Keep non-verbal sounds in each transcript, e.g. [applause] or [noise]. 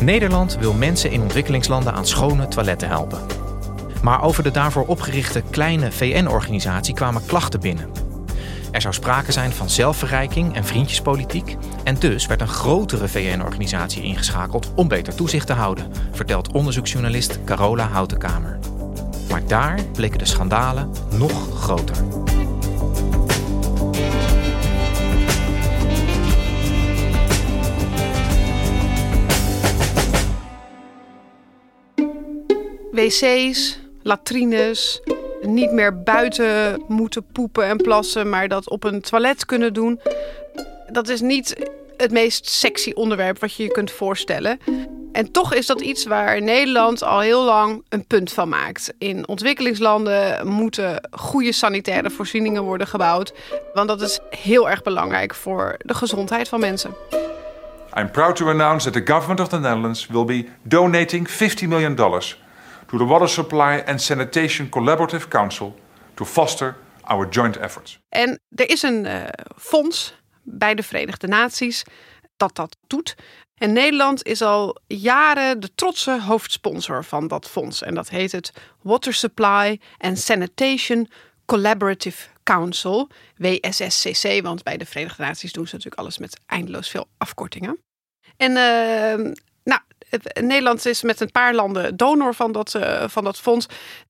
Nederland wil mensen in ontwikkelingslanden aan schone toiletten helpen. Maar over de daarvoor opgerichte kleine VN-organisatie kwamen klachten binnen. Er zou sprake zijn van zelfverrijking en vriendjespolitiek. En dus werd een grotere VN-organisatie ingeschakeld om beter toezicht te houden, vertelt onderzoeksjournalist Carola Houtenkamer. Maar daar bleken de schandalen nog groter. Wc's, latrines, niet meer buiten moeten poepen en plassen, maar dat op een toilet kunnen doen. Dat is niet het meest sexy onderwerp wat je je kunt voorstellen. En toch is dat iets waar Nederland al heel lang een punt van maakt. In ontwikkelingslanden moeten goede sanitaire voorzieningen worden gebouwd. Want dat is heel erg belangrijk voor de gezondheid van mensen. I'm proud to announce that the government of the Netherlands will be donating $50 million to the Water Supply and Sanitation Collaborative Council to foster our joint efforts. En er is een eh, fonds bij de Verenigde Naties dat dat doet. En Nederland is al jaren de trotse hoofdsponsor van dat fonds. En dat heet het Water Supply and Sanitation Collaborative Council, WSSCC. Want bij de Verenigde Naties doen ze natuurlijk alles met eindeloos veel afkortingen. En nou, Nederland is met een paar landen donor van dat, eh, van dat fonds.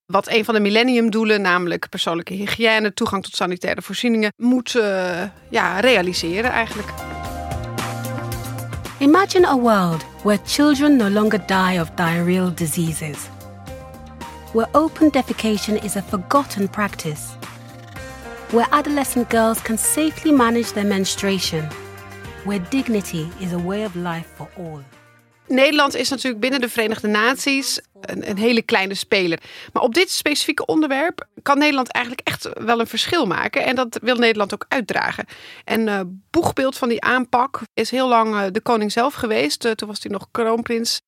Wat een van de millenniumdoelen, namelijk persoonlijke hygiëne, toegang tot sanitaire voorzieningen, moet eh, ja, realiseren eigenlijk. Imagine a world where children no longer die of diarrheal diseases, where open defecation is a forgotten practice, where adolescent girls can safely manage their menstruation, where dignity is a way of life for all. Nederland is natuurlijk binnen de Verenigde Naties een, een hele kleine speler. Maar op dit specifieke onderwerp kan Nederland eigenlijk echt wel een verschil maken. En dat wil Nederland ook uitdragen. En eh boegbeeld van die aanpak is heel lang eh, de koning zelf geweest. Eh, toen was hij nog kroonprins.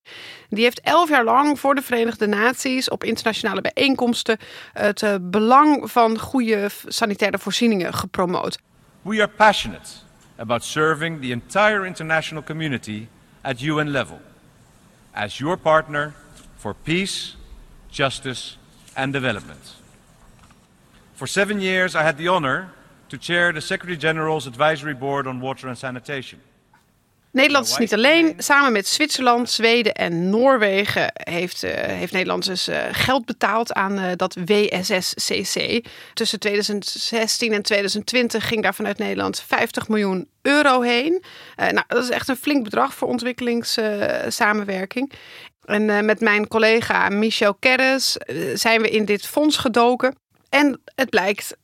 Die heeft elf jaar lang voor de Verenigde Naties op internationale bijeenkomsten het belang van goede sanitaire voorzieningen gepromoot. We are passionate about serving the entire international community at UN level as your partner for peace, justice, and development. For seven years, I had the honor to chair the Secretary General's Advisory Board on Water and Sanitation. Nederland is niet alleen. Samen met Zwitserland, Zweden en Noorwegen heeft, eh, heeft Nederland dus eh, geld betaald aan eh, dat WSSCC. Tussen 2016 en 2020 ging daar vanuit Nederland 50 miljoen euro heen. Nou, dat is echt een flink bedrag voor ontwikkelingssamenwerking. en met mijn collega Michel Kerres zijn we in dit fonds gedoken. En het blijkt,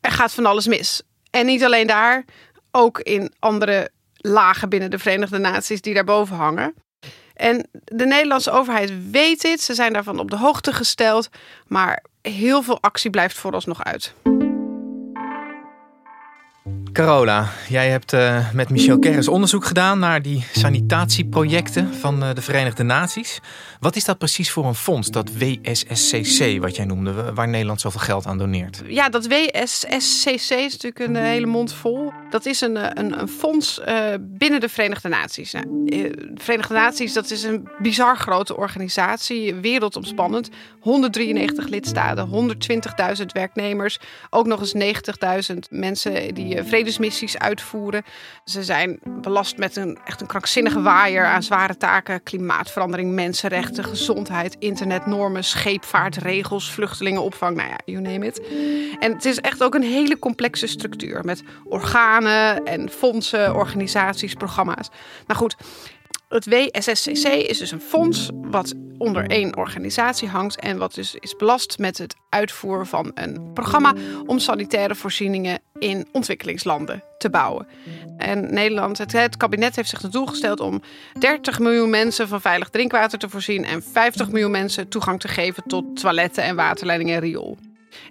er gaat van alles mis. En niet alleen daar, ook in andere lagen binnen de Verenigde Naties die daarboven hangen. En de Nederlandse overheid weet dit, ze zijn daarvan op de hoogte gesteld, maar heel veel actie blijft vooralsnog uit. Carola, jij hebt eh, met Michel Kerris onderzoek gedaan naar die sanitatieprojecten van eh, de Verenigde Naties. Wat is dat precies voor een fonds, dat WSSCC, wat jij noemde, wa- waar Nederland zoveel geld aan doneert? Ja, dat WSSCC is natuurlijk een hele mond vol. Dat is een, eh, een, een fonds binnen de Verenigde Naties. Nou, de Verenigde Naties, dat is een bizar grote organisatie, wereldomspannend. 193 lidstaten, 120.000 werknemers, ook nog eens 90.000 mensen die eh, vredesmissies uitvoeren. Ze zijn belast met een echt een krankzinnige waaier aan zware taken: klimaatverandering, mensenrechten, gezondheid, internetnormen, scheepvaart, regels, vluchtelingenopvang. Nou ja, you name it. En het is echt ook een hele complexe structuur met organen en fondsen, organisaties, programma's. Nou goed, het WSSCC is dus een fonds wat onder één organisatie hangt en wat dus is belast met het uitvoeren van een programma om sanitaire voorzieningen in ontwikkelingslanden te bouwen. En Nederland, het, kabinet heeft zich het doel gesteld om 30 miljoen mensen van veilig drinkwater te voorzien en 50 miljoen mensen toegang te geven tot toiletten en waterleidingen en riool.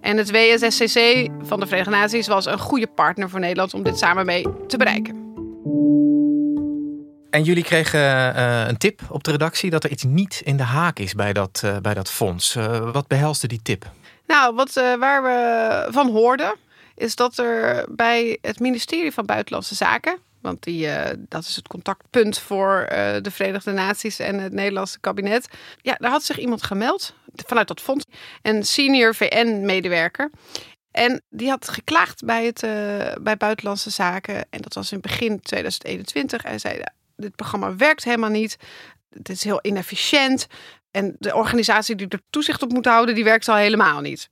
En het WSSCC van de Verenigde Naties was een goede partner voor Nederland om dit samen mee te bereiken. En jullie kregen uh, een tip op de redactie dat er iets niet in de haak is bij dat, uh, bij dat fonds. Uh, wat behelsde die tip? Nou, wat, waar we van hoorden, is dat er bij het ministerie van Buitenlandse Zaken, want die, dat is het contactpunt voor de Verenigde Naties en het Nederlandse kabinet, ja, daar had zich iemand gemeld vanuit dat fonds, een senior VN-medewerker. En die had geklaagd bij, het, bij Buitenlandse Zaken. En dat was in begin 2021. En zei: dit programma werkt helemaal niet. Het is heel inefficiënt. En de organisatie die er toezicht op moet houden, die werkt al helemaal niet.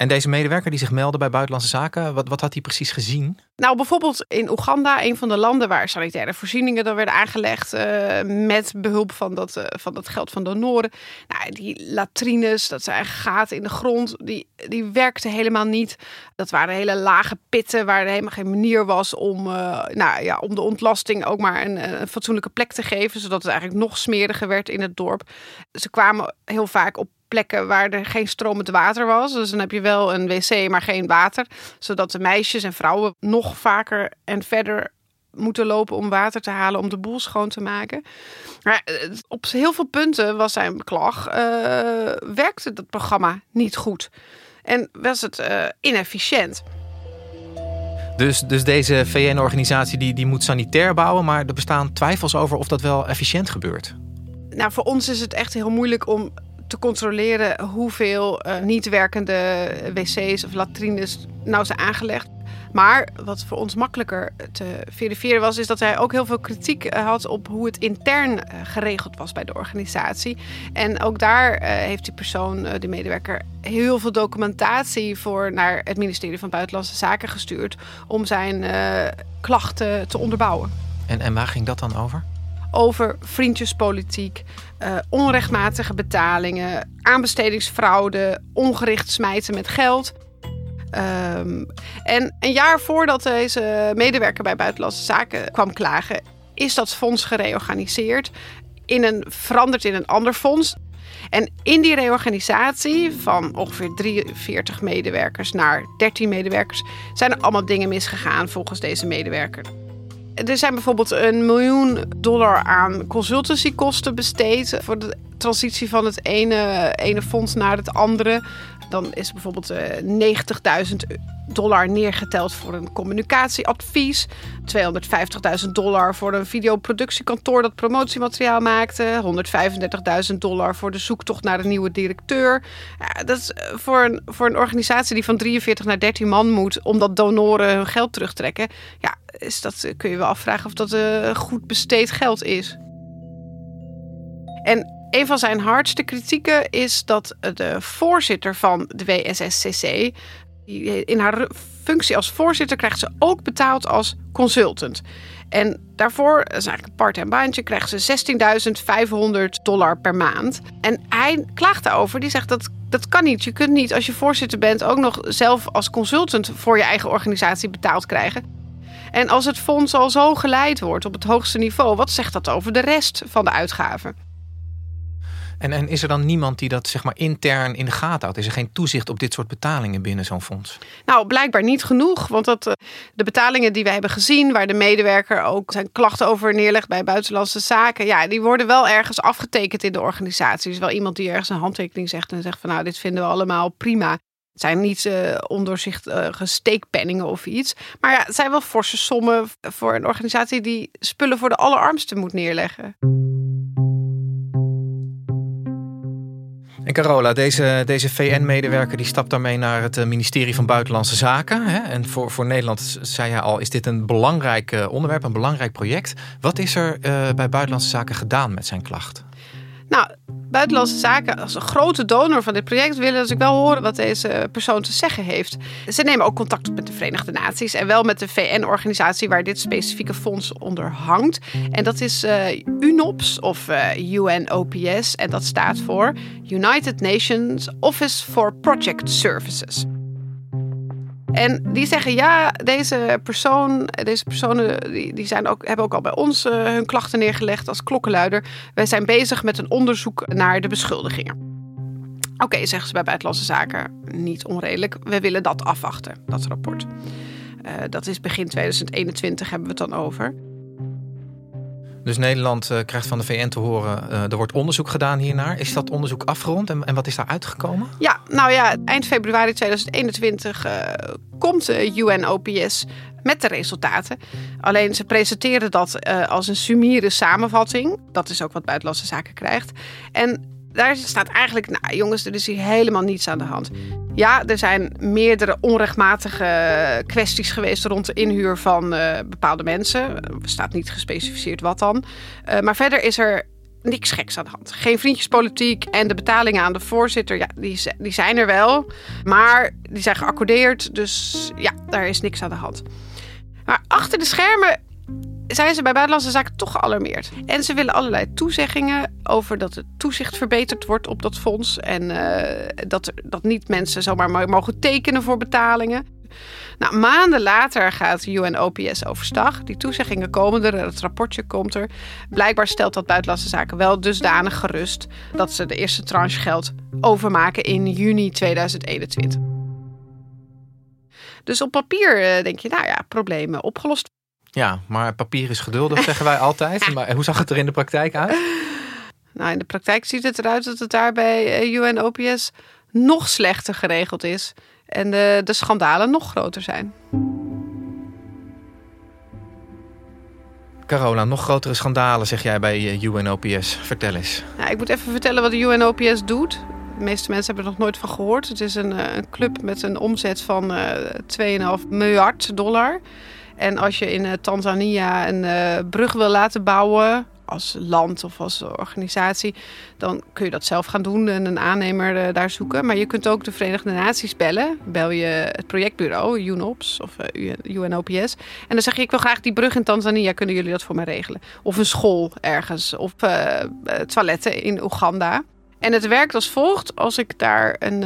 En deze medewerker die zich meldde bij Buitenlandse Zaken, wat, wat had hij precies gezien? Nou, bijvoorbeeld in Oeganda, een van de landen waar sanitaire voorzieningen dan werden aangelegd uh, met behulp van dat, uh, van dat geld van donoren. Nou, die latrines, dat zijn gaten in de grond, die, die werkten helemaal niet. Dat waren hele lage pitten waar er helemaal geen manier was om, uh, nou, ja, om de ontlasting ook maar een fatsoenlijke plek te geven, zodat het eigenlijk nog smeriger werd in het dorp. Ze kwamen heel vaak op plekken waar er geen stromend water was. Dus dan heb je wel een wc, maar geen water. Zodat de meisjes en vrouwen nog vaker en verder moeten lopen om water te halen om de boel schoon te maken. Maar eh, op heel veel punten was zijn beklag, uh, werkte dat programma niet goed. En was het uh, inefficiënt. Dus, dus deze VN-organisatie die, die moet sanitair bouwen, maar er bestaan twijfels over of dat wel efficiënt gebeurt. Nou, voor ons is het echt heel moeilijk om te controleren hoeveel uh, niet werkende wc's of latrines nou zijn aangelegd. Maar wat voor ons makkelijker te verifiëren was, is dat hij ook heel veel kritiek eh, had op hoe het intern eh, geregeld was bij de organisatie. En ook daar heeft die persoon, de medewerker, heel veel documentatie voor naar het ministerie van Buitenlandse Zaken gestuurd om zijn klachten te onderbouwen. En, en waar ging dat dan over? Over vriendjespolitiek, uh, onrechtmatige betalingen, aanbestedingsfraude, ongericht smijten met geld. Um, en een jaar voordat deze medewerker bij Buitenlandse Zaken kwam klagen, is dat fonds gereorganiseerd, in een, veranderd in een ander fonds. En in die reorganisatie van ongeveer 43 medewerkers naar 13 medewerkers zijn er allemaal dingen misgegaan volgens deze medewerker. Er zijn bijvoorbeeld een miljoen dollar aan consultancykosten besteed voor de transitie van het ene, ene fonds naar het andere. Dan is bijvoorbeeld 90.000 eh, dollar neergeteld voor een communicatieadvies. 250.000 dollar voor een videoproductiekantoor dat promotiemateriaal maakte. 135.000 dollar voor de zoektocht naar een nieuwe directeur. Dat is eh, voor een, voor een organisatie die van 43 naar 13 man moet, omdat donoren hun geld terugtrekken. Ja, is dat, eh, kun je wel afvragen of dat goed besteed geld is. En een van zijn hardste kritieken is dat de voorzitter van de WSSCC, in haar functie als voorzitter, krijgt ze ook betaald als consultant. En daarvoor, dat is eigenlijk een part-time baantje, krijgt ze 16.500 dollar per maand. En hij klaagt daarover. Die zegt dat dat kan niet. Je kunt niet als je voorzitter bent ook nog zelf als consultant voor je eigen organisatie betaald krijgen. En als het fonds al zo geleid wordt op het hoogste niveau, wat zegt dat over de rest van de uitgaven? En, en is er dan niemand die dat zeg maar intern in de gaten houdt? Is er geen toezicht op dit soort betalingen binnen zo'n fonds? Nou, blijkbaar niet genoeg. Want dat, eh, de betalingen die we hebben gezien, waar de medewerker ook zijn klachten over neerlegt bij buitenlandse zaken, ja, die worden wel ergens afgetekend in de organisatie. is wel iemand die ergens een handtekening zegt en zegt van nou, dit vinden we allemaal prima. Het zijn niet uh, ondoorzichtige steekpenningen of iets. Maar ja, het zijn wel forse sommen voor een organisatie die spullen voor de allerarmsten moet neerleggen. En Carola, deze, deze VN-medewerker die stapt daarmee naar het eh, ministerie van Buitenlandse Zaken. Hè? En voor, voor Nederland, zei hij al, is dit een belangrijk eh, onderwerp, een belangrijk project. Wat is er uh, bij Buitenlandse Zaken gedaan met zijn klacht? Nou, Buitenlandse Zaken als een grote donor van dit project willen ik wel horen wat deze persoon te zeggen heeft. Ze nemen ook contact op met de Verenigde Naties en wel met de VN-organisatie waar dit specifieke fonds onder hangt. En dat is uh, UNOPS of uh, UNOPS en dat staat voor United Nations Office for Project Services. En die zeggen ja, deze persoon, deze personen die, die zijn ook, hebben ook al bij ons uh, hun klachten neergelegd als klokkenluider. Wij zijn bezig met een onderzoek naar de beschuldigingen. Oké, zeggen ze bij Buitenlandse Zaken, niet onredelijk. We willen dat afwachten, dat rapport. Uh, dat is begin 2021 hebben we het dan over. Dus Nederland uh, krijgt van de VN te horen, uh, er wordt onderzoek gedaan hiernaar. Is dat onderzoek afgerond en, en wat is daar uitgekomen? Ja, nou ja, eind februari 2021 uh, komt de UNOPS met de resultaten. Alleen ze presenteren dat als een summiere samenvatting. Dat is ook wat Buitenlandse Zaken krijgt. En daar staat eigenlijk, nou jongens, er is hier helemaal niets aan de hand. Ja, er zijn meerdere onrechtmatige kwesties geweest rond de inhuur van uh, bepaalde mensen. Er staat niet gespecificeerd wat dan. Uh, maar verder is er niks geks aan de hand. Geen vriendjespolitiek en de betalingen aan de voorzitter, ja, die, die zijn er wel. Maar die zijn geaccordeerd, dus ja, daar is niks aan de hand. Maar achter de schermen zijn ze bij Buitenlandse Zaken toch gealarmeerd. En ze willen allerlei toezeggingen over dat het toezicht verbeterd wordt op dat fonds. En uh, dat, dat niet mensen zomaar mogen tekenen voor betalingen. Nou, maanden later gaat UNOPS overstag. Die toezeggingen komen er, het rapportje komt er. Blijkbaar stelt dat Buitenlandse Zaken wel dusdanig gerust dat ze de eerste tranche geld overmaken in juni 2021. Dus op papier denk je, nou ja, problemen opgelost. Ja, maar papier is geduldig, [laughs] zeggen wij altijd. Maar hoe zag het er in de praktijk uit? Nou, in de praktijk ziet het eruit dat het daar bij UNOPS nog slechter geregeld is. En de, de schandalen nog groter zijn. Carola, nog grotere schandalen zeg jij bij UNOPS. Vertel eens. Nou, ik moet even vertellen wat de UNOPS doet. De meeste mensen hebben er nog nooit van gehoord. Het is een, een club met een omzet van uh, 2,5 miljard dollar. En als je in uh, Tanzania een uh, brug wil laten bouwen als land of als organisatie, dan kun je dat zelf gaan doen en een aannemer uh, daar zoeken. Maar je kunt ook de Verenigde Naties bellen. Bel je het projectbureau, UNOPS of UNOPS. En dan zeg je, ik wil graag die brug in Tanzania, kunnen jullie dat voor mij regelen? Of een school ergens, of toiletten in Oeganda. En het werkt als volgt. Als ik daar een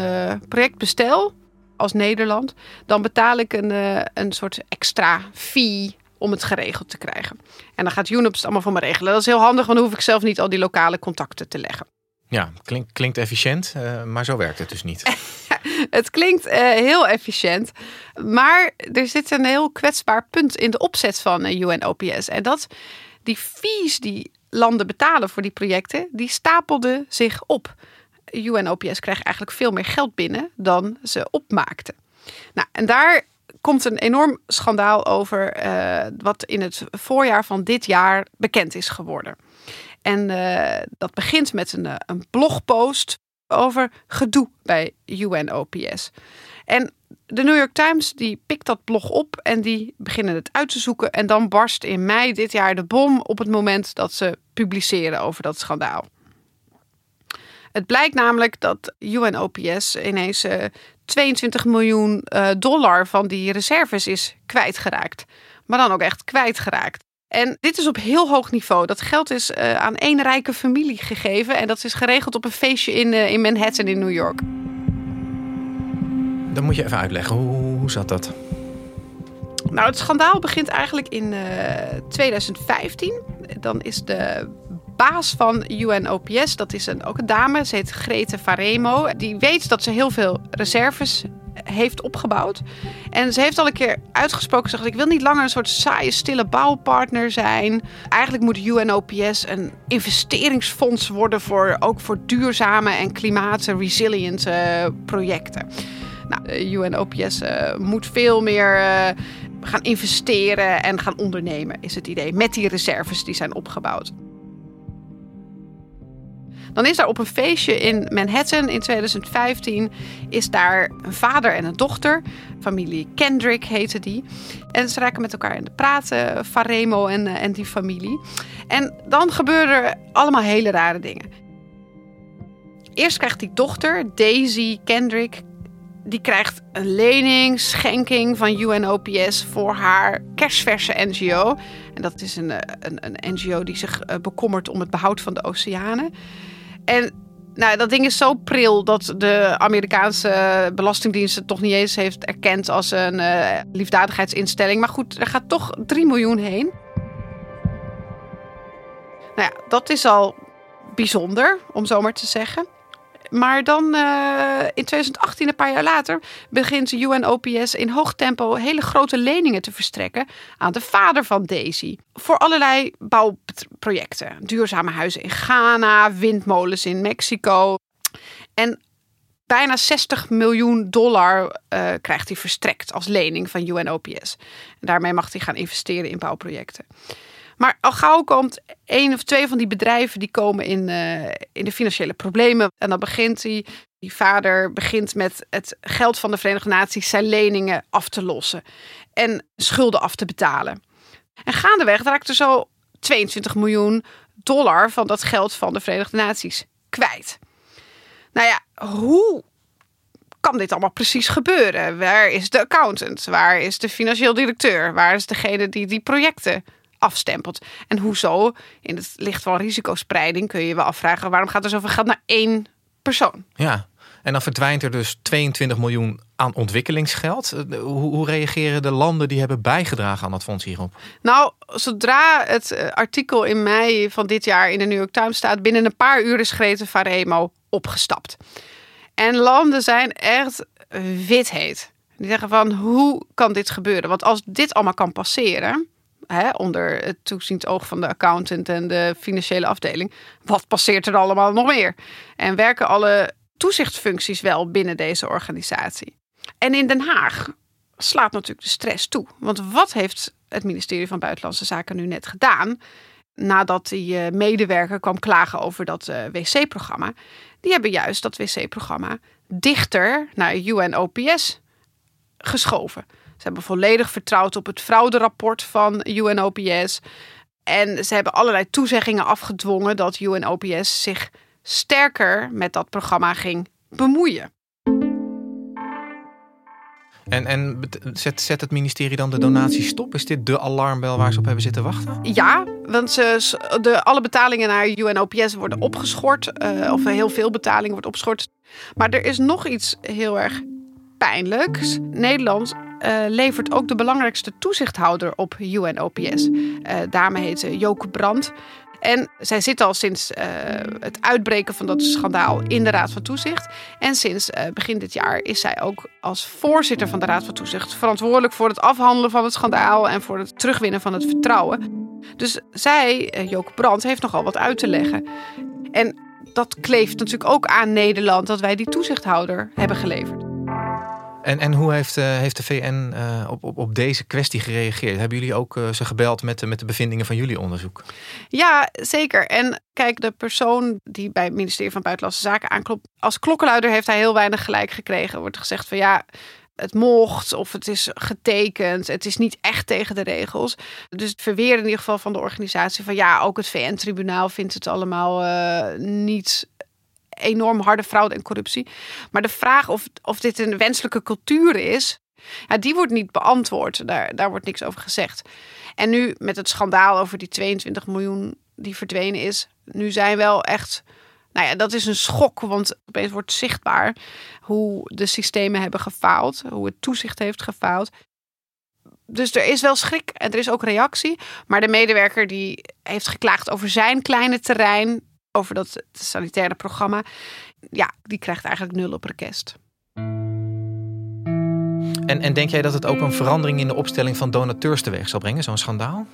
project bestel, als Nederland, dan betaal ik een, uh, een soort extra fee om het geregeld te krijgen. En dan gaat UNOPS het allemaal voor me regelen. Dat is heel handig, want dan hoef ik zelf niet al die lokale contacten te leggen. Ja, klinkt, klinkt efficiënt, uh, maar zo werkt het dus niet. [laughs] het klinkt uh, heel efficiënt, maar er zit een heel kwetsbaar punt in de opzet van UNOPS. En dat die fees die landen betalen voor die projecten, die stapelden zich op. UNOPS kreeg eigenlijk veel meer geld binnen dan ze opmaakten. Nou, en daar komt een enorm schandaal over uh, wat in het voorjaar van dit jaar bekend is geworden. En uh, dat begint met een, eh, een blogpost over gedoe bij UNOPS. En de New York Times die pikt dat blog op en die beginnen het uit te zoeken. En dan barst in mei dit jaar de bom op het moment dat ze publiceren over dat schandaal. Het blijkt namelijk dat UNOPS ineens uh, 22 miljoen uh, dollar van die reserves is kwijtgeraakt. Maar dan ook echt kwijtgeraakt. En dit is op heel hoog niveau. Dat geld is uh, aan één rijke familie gegeven. En dat is geregeld op een feestje in, uh, in Manhattan in New York. Dan moet je even uitleggen. Hoe, hoe zat dat? Nou, het schandaal begint eigenlijk in 2015. Dan is de baas van UNOPS, dat is een, ook een dame, ze heet Grete Faremo. Die weet dat ze heel veel reserves heeft opgebouwd. En ze heeft al een keer uitgesproken gezegd: ik wil niet langer een soort saaie, stille bouwpartner zijn. Eigenlijk moet UNOPS een investeringsfonds worden voor ook voor duurzame en klimaatresilient uh, projecten. Nou, UNOPS uh, moet veel meer gaan investeren en gaan ondernemen, is het idee, met die reserves die zijn opgebouwd. Dan is daar op een feestje in Manhattan in 2015 is daar een vader en een dochter. Familie Kendrick heette die. En ze raken met elkaar in de praten, Faremo en, en die familie. En dan gebeuren er allemaal hele rare dingen. Eerst krijgt die dochter, Daisy Kendrick, die krijgt een lening, schenking van UNOPS voor haar kerstverse NGO. En dat is een, eh, een, een NGO die zich eh, bekommert om het behoud van de oceanen. En nou, dat ding is zo pril dat de Amerikaanse Belastingdienst het toch niet eens heeft erkend als een uh, liefdadigheidsinstelling. Maar goed, er gaat toch 3 miljoen heen. Nou ja, dat is al bijzonder, om zo maar te zeggen. Maar dan uh, in 2018, een paar jaar later, begint UNOPS in hoog tempo hele grote leningen te verstrekken aan de vader van Daisy. Voor allerlei bouwprojecten. Duurzame huizen in Ghana, windmolens in Mexico. En bijna 60 miljoen dollar uh, krijgt hij verstrekt als lening van UNOPS. En daarmee mag hij gaan investeren in bouwprojecten. Maar al gauw komt één of twee van die bedrijven die komen in, uh, in de financiële problemen. En dan begint hij, die vader begint met het geld van de Verenigde Naties zijn leningen af te lossen. En schulden af te betalen. En gaandeweg raakt er zo 22 miljoen dollar van dat geld van de Verenigde Naties kwijt. Nou ja, hoe kan dit allemaal precies gebeuren? Waar is de accountant? Waar is de financieel directeur? Waar is degene die die projecten afstempelt. En hoezo? In het licht van risicospreiding kun je je wel afvragen... waarom gaat er zoveel geld naar één persoon? Ja, en dan verdwijnt er dus 22 miljoen aan ontwikkelingsgeld. Eh, hoe, reageren de landen die hebben bijgedragen aan dat fonds hierop? Nou, zodra het eh, artikel in mei van dit jaar in de New York Times staat... binnen een paar uur is Greta Faremo opgestapt. En landen zijn echt wit heet. Die zeggen van, hoe kan dit gebeuren? Want als dit allemaal kan passeren hè, onder het toeziend oog van de accountant en de financiële afdeling. Wat passeert er allemaal nog meer? En werken alle toezichtfuncties wel binnen deze organisatie? En in Den Haag slaat natuurlijk de stress toe. Want wat heeft het ministerie van Buitenlandse Zaken nu net gedaan? Nadat die eh, medewerker kwam klagen over dat eh, wc-programma. Die hebben juist dat wc-programma dichter naar UNOPS geschoven. Ze hebben volledig vertrouwd op het frauderapport van UNOPS. En ze hebben allerlei toezeggingen afgedwongen dat UNOPS zich sterker met dat programma ging bemoeien. En, en zet, zet het ministerie dan de donatie stop? Is dit de alarmbel waar ze op hebben zitten wachten? Ja, want ze, de, alle betalingen naar UNOPS worden opgeschort. Uh, of heel veel betalingen wordt opgeschort. Maar er is nog iets heel erg pijnlijks. Nederland uh, levert ook de belangrijkste toezichthouder op UNOPS. Uh, eh, dame heet Joke Brandt. En zij zit al sinds het uitbreken van dat schandaal in de Raad van Toezicht. En sinds begin dit jaar is zij ook als voorzitter van de Raad van Toezicht verantwoordelijk voor het afhandelen van het schandaal en voor het terugwinnen van het vertrouwen. Dus zij, Joke Brandt, heeft nogal wat uit te leggen. En dat kleeft natuurlijk ook aan Nederland dat wij die toezichthouder hebben geleverd. En, en hoe heeft, uh, heeft de VN eh, op, op, op deze kwestie gereageerd? Hebben jullie ook uh, ze gebeld met, met de bevindingen van jullie onderzoek? Ja, zeker. En kijk, de persoon die bij het ministerie van Buitenlandse Zaken aanklopt, als klokkenluider heeft hij heel weinig gelijk gekregen. Er wordt gezegd van ja, het mocht of het is getekend. Het is niet echt tegen de regels. Dus het verweer in ieder geval van de organisatie van ja, ook het VN-tribunaal vindt het allemaal uh, niet enorm harde fraude en corruptie. Maar de vraag of, of dit een wenselijke cultuur is, ja, die wordt niet beantwoord. Daar, daar wordt niks over gezegd. En nu met het schandaal over die 22 miljoen die verdwenen is, nu zijn wel echt. Nou ja, dat is een schok, want opeens wordt zichtbaar hoe de systemen hebben gefaald, hoe het toezicht heeft gefaald. Dus er is wel schrik en er is ook reactie. Maar de medewerker die heeft geklaagd over zijn kleine terrein over dat sanitaire programma. Ja, die krijgt eigenlijk nul op request. En, en denk jij dat het ook een verandering in de opstelling van donateurs teweeg zal brengen, zo'n schandaal?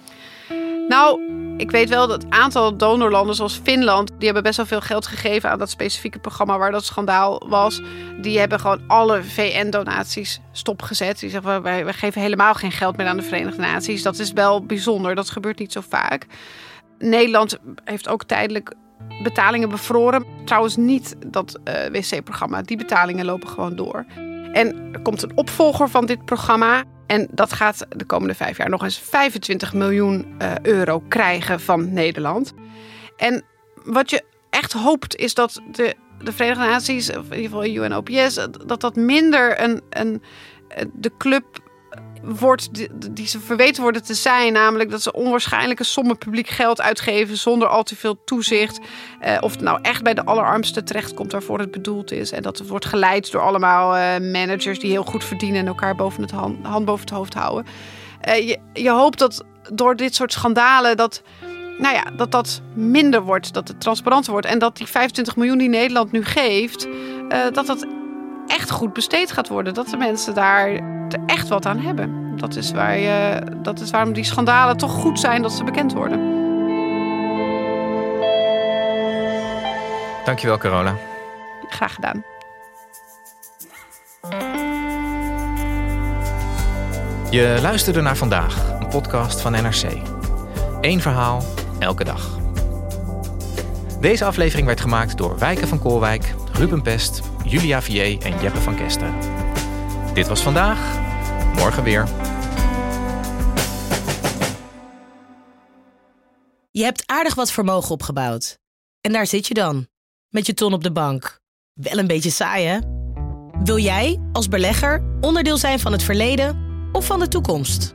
Nou, ik weet wel dat het aantal donorlanden zoals Finland, die hebben best wel veel geld gegeven aan dat specifieke programma waar dat schandaal was. Die hebben gewoon alle VN-donaties stopgezet. Die zeggen wij, wij geven helemaal geen geld meer aan de Verenigde Naties. Dat is wel bijzonder, dat gebeurt niet zo vaak. Nederland heeft ook tijdelijk betalingen bevroren. Trouwens niet dat uh, wc-programma. Die betalingen lopen gewoon door. En er komt een opvolger van dit programma. En dat gaat de komende vijf jaar nog eens 25 miljoen uh, euro krijgen van Nederland. En wat je echt hoopt is dat de de Verenigde Naties, of in ieder geval UNOPS, dat dat minder een, een, de club wordt die, ze verweten worden te zijn. Namelijk dat ze onwaarschijnlijke sommen publiek geld uitgeven zonder al te veel toezicht. Eh, of het nou echt bij de allerarmste terechtkomt waarvoor het bedoeld is. En dat het wordt geleid door allemaal eh, managers die heel goed verdienen en elkaar boven het hand, hand boven het hoofd houden. Eh, je, je hoopt dat door dit soort schandalen dat nou ja, dat dat minder wordt, dat het transparanter wordt. En dat die 25 miljoen die Nederland nu geeft, uh, dat dat echt goed besteed gaat worden. Dat de mensen daar er echt wat aan hebben. Dat is, waar je, dat is waarom die schandalen toch goed zijn dat ze bekend worden. Dankjewel, Carola. Graag gedaan. Je luisterde naar vandaag, een podcast van NRC. Eén verhaal, elke dag. Deze aflevering werd gemaakt door Wijken van Koolwijk, Ruben Pest, Julia Vier en Jeppe van Kesteren. Dit was vandaag, morgen weer. Je hebt aardig wat vermogen opgebouwd. En daar zit je dan, met je ton op de bank. Wel een beetje saai, hè? Wil jij, als belegger, onderdeel zijn van het verleden of van de toekomst?